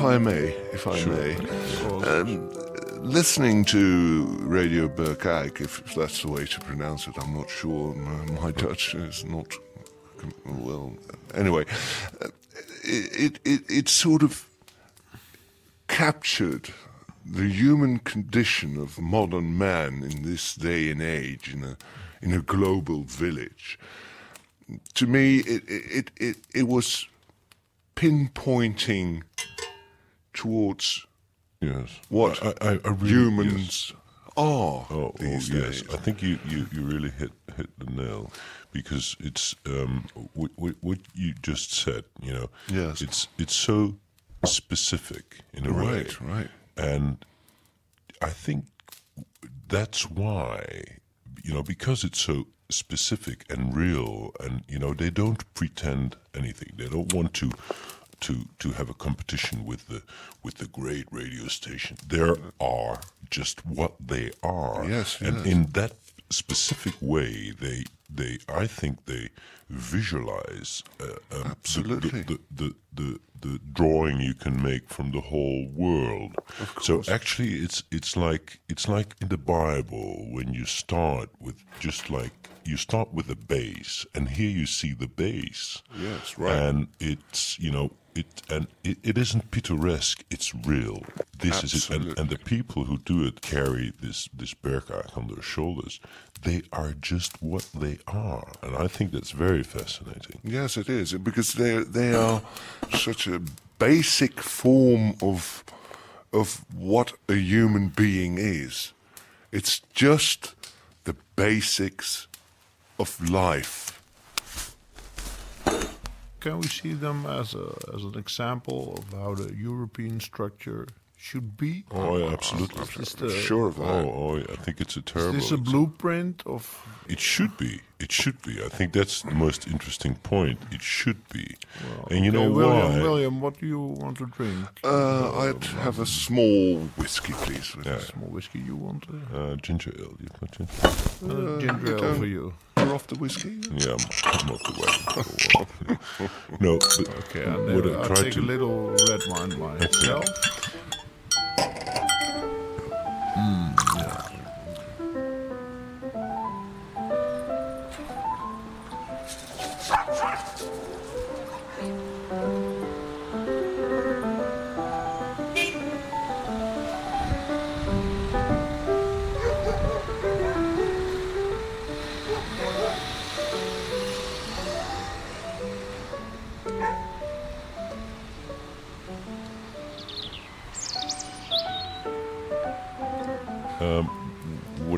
If I may, if I sure. may, um, listening to Radio Berkijk, if that's the way to pronounce it, I'm not sure. My, my Dutch is not well. Anyway, uh, it, it it sort of captured the human condition of modern man in this day and age in a in a global village. To me, it it it, it was pinpointing towards yes what I, I, I really, humans yes. are oh, these oh, days. Yes, I think you, you, you really hit hit the nail because it's um, what, what you just said. You know, yes, it's it's so specific in a right, way, right, right, and I think that's why you know because it's so specific and real and you know they don't pretend anything they don't want to to to have a competition with the with the great radio station. There are just what they are. Yes, and yes. in that specific way, they they I think they visualize uh, um, absolutely the the, the the, the drawing you can make from the whole world. So actually, it's it's like it's like in the Bible when you start with just like you start with the base, and here you see the base. Yes, right. And it's you know it and it, it isn't picturesque. It's real. This Absolutely. is it, and, and the people who do it carry this this berkach on their shoulders. They are just what they are, and I think that's very fascinating. Yes, it is because they they are such a basic form of of what a human being is. It's just the basics of life. Can we see them as a as an example of how the European structure should be? Oh, yeah, absolutely. The- sure of that. Oh, oh, I think it's a terrible. Is this a blueprint of? It should be. It should be. I think that's the most interesting point. It should be. and you Okay, know William, why? William, what do you want to drink? Uh, I'd have a small whiskey, please. Yeah. Small whiskey you want? Uh, Uh, ginger ale. You've got ginger. uh, ginger ale for you. You're off the whiskey. Yeah, I'm, I'm off the way. no, but Okay, I I'll tried take to a little red wine myself.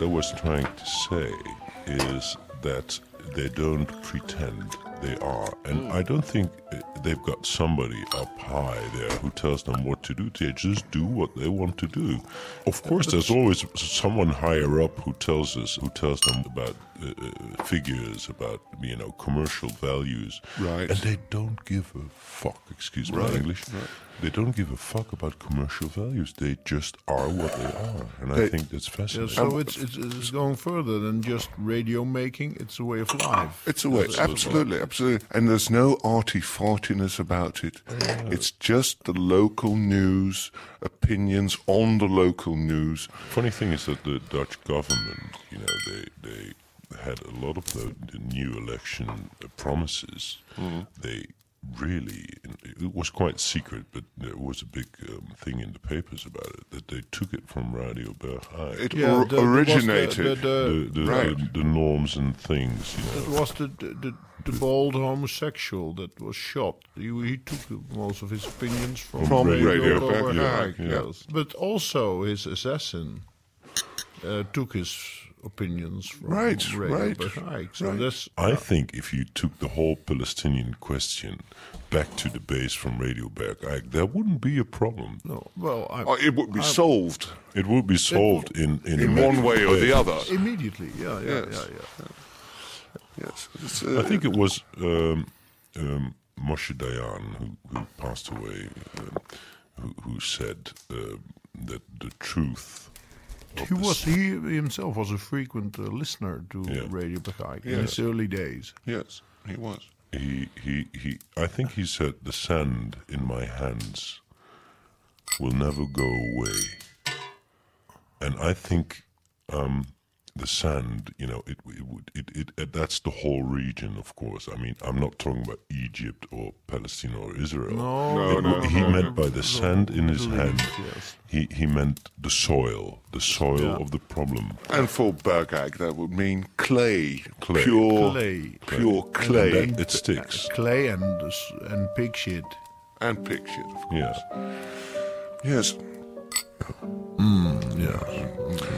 what I was trying to say is that they don't pretend they are, and I don't think uh, they've got somebody up high there who tells them what to do. They just do what they want to do. Of course, there's always someone higher up who tells us, who tells them about uh, uh, figures, about you know commercial values, Right. And they don't give a fuck. Excuse my English. Right. They don't give a fuck about commercial values. They just are what they are, and I think that's Yeah, fascinating. so it's, it's it's going further than just radio making. It's a way of life. It's a way, absolutely, absolutely. And there's no arty fartiness about it. It's just the local news, opinions on the local news. Funny thing is that the Dutch government, you know, they they had a lot of the, the new election promises. They really, it was quite secret, but there was a big um, thing in the papers about it that they took it from Radio Bergeijk. It Yeah, or- the- there was the- originated. the- the, the, right. the, the norms and things, you know. It know. was the, the, the, bold homosexual that was shot. He, he took most of his opinions from, From Radio, Radio yeah. yes. But also his assassin uh, took his opinions from Right, Radio right. So right. I think if you took the whole Palestinian question back to the base from Radio Bergeijk, there wouldn't be a problem. no. Well, I, Oh, it would be solved It would be solved in, in, in one way or the other. immediately. Yeah, yeah, Yes. yeah, yeah. Yes. It's, I uh, think it was um, um, Moshe Dayan who, who passed away, um, who, who said uh, that the truth. He was he himself was a frequent uh, listener to Yeah. Radio Bergeijk in his early days. yes, he was. he, he, he, I think he said, the sand in my hands will never go away. And I think um, the sand, you know, it, it would, it, it, it, that's the whole region, of course. I mean, I'm not talking about Egypt or Palestine or Israel. No, It- no, he no, meant by the sand in his Believe, hand, yes. he, he meant the soil, the soil Yeah. of the problem. And for Bergeijk, that would mean clay, Clay. pure Clay. pure And clay, that- it sticks. clay and and pig shit. and pig shit, of course. Yeah. Yes. Mm, yeah. Mm.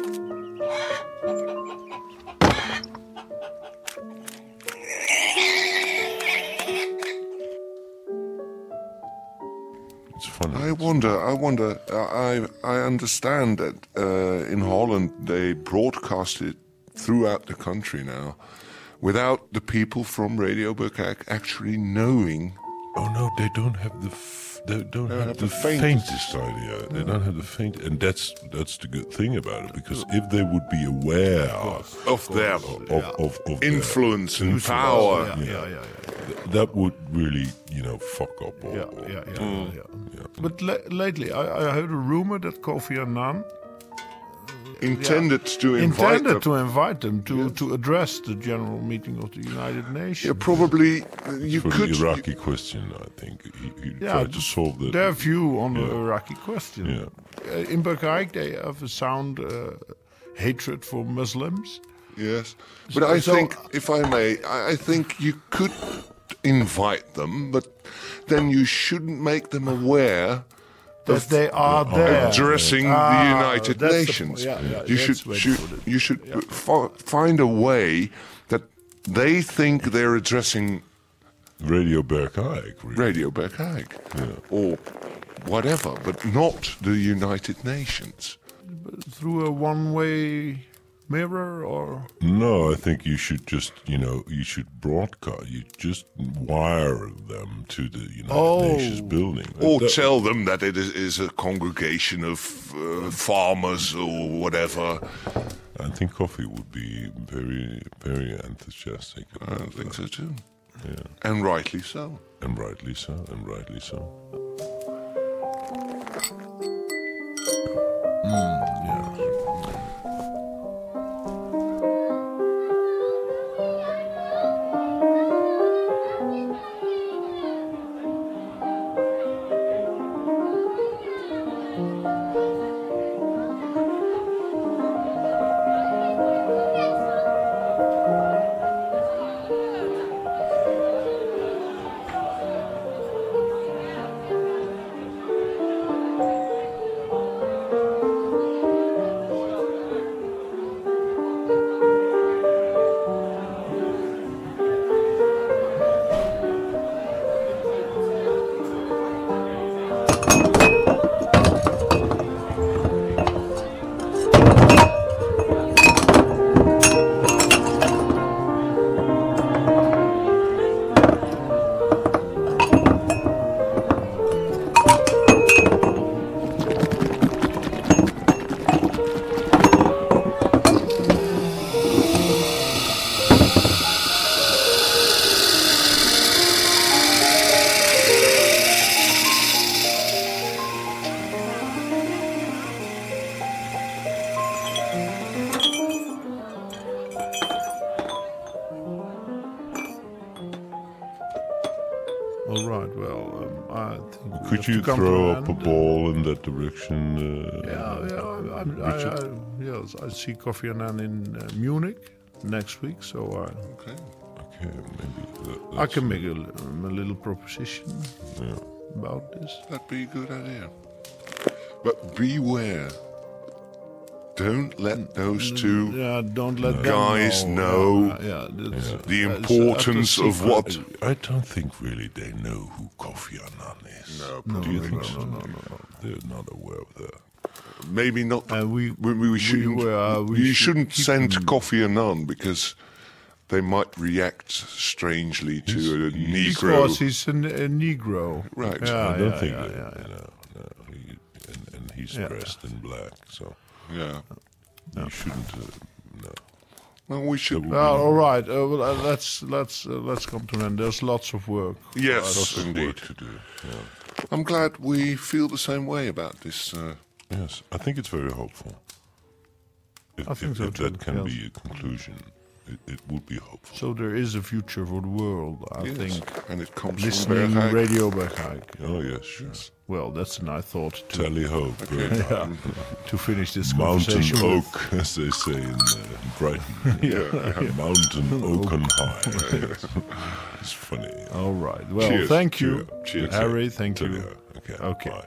I wonder. I wonder. I I understand that uh, in Holland they broadcast it throughout the country now, without the people from Radio Bergeijk actually knowing. Oh no, they don't have the f- they don't have, have the, faintest- faintest idea. They don't have the faint, and that's that's the good thing about it. Because if they would be aware of Of their of, of, of their influence and power. Yeah, Yeah. yeah, yeah, yeah. th- that would really you know fuck up. Or, Yeah, or- yeah, yeah, yeah. But la- lately, I, I heard a rumor that Kofi Annan Intended to invite intended them. to invite them to, to address the general meeting of the United Nations. Yeah, probably you For could. the Iraqi question, I think he, he Yeah, tried to solve that. their view on the Iraqi question. Yeah. Uh, in Bergeijk, they have a sound uh, hatred for Muslims. Yes, but I so- think, if I may, I I think you could invite them, but then you shouldn't make them aware That they are there. addressing Ah, the United that's the Nations. po- yeah, yeah, you that's should the way to should, put it. you should fi- find a way that they think they're addressing Radio Berkijk. Really. Radio Berkijk or whatever, but not the United Nations. through a one-way mirror, or No, I think you should just, you know, you should broadcast. You just wire them to the United Oh. Nations building. Or That- tell them that it is, is a congregation of uh, farmers or whatever. I think Kofi would be very, very enthusiastic. I think that. so too. Yeah, And rightly so. and rightly so, and rightly so. all Could have you throw up a ball in that direction? Uh, Yeah, yeah. I'm, I, I, yes, I see Kofi Annan in uh, Munich next week, so uh, Okay. Okay, maybe. That, I can make a, um, a little proposition Yeah. about this. That'd be a good idea. But beware. Don't let those two Yeah, don't let Guys know. know yeah, that's, the importance of what I don't think really they know who Kofi Annan is. No, Do you think no, so? no, no, no, no. They're not aware of that. maybe not. Uh, we- we, we, we shouldn't. were, uh, we you should shouldn't send them- Kofi Annan because they might react strangely to a Negro. Because he's a, a Negro. Right. Yeah, I don't yeah, think yeah, that. yeah, yeah. No, no. He, and, and he's Yeah. dressed in black, so yeah. you shouldn't. Uh, no. Well, we should. That would Well, all right. Uh, well, uh, let's let's uh, let's come to an end. There's lots of work. Yes, Lots of indeed. work to do. Yeah. I'm glad we feel the same way about this. Uh, Yes, I think it's very hopeful. If, I think if, so if that can yes. be a conclusion, it, it would be hopeful. So there is a future for the world. I yes, think and it comes listening from Bergeijk. Radio Bergeijk. Oh yes, sure. Well, that's a nice thought to, Tally ho, Bergeijk. to finish this Mountain oak, as they say in uh, Brighton. yeah, mountain oak and high. it's funny. All right. Well, Cheers. thank you, Cheers. Harry. Thank Tally you. Okay. Okay. Bye.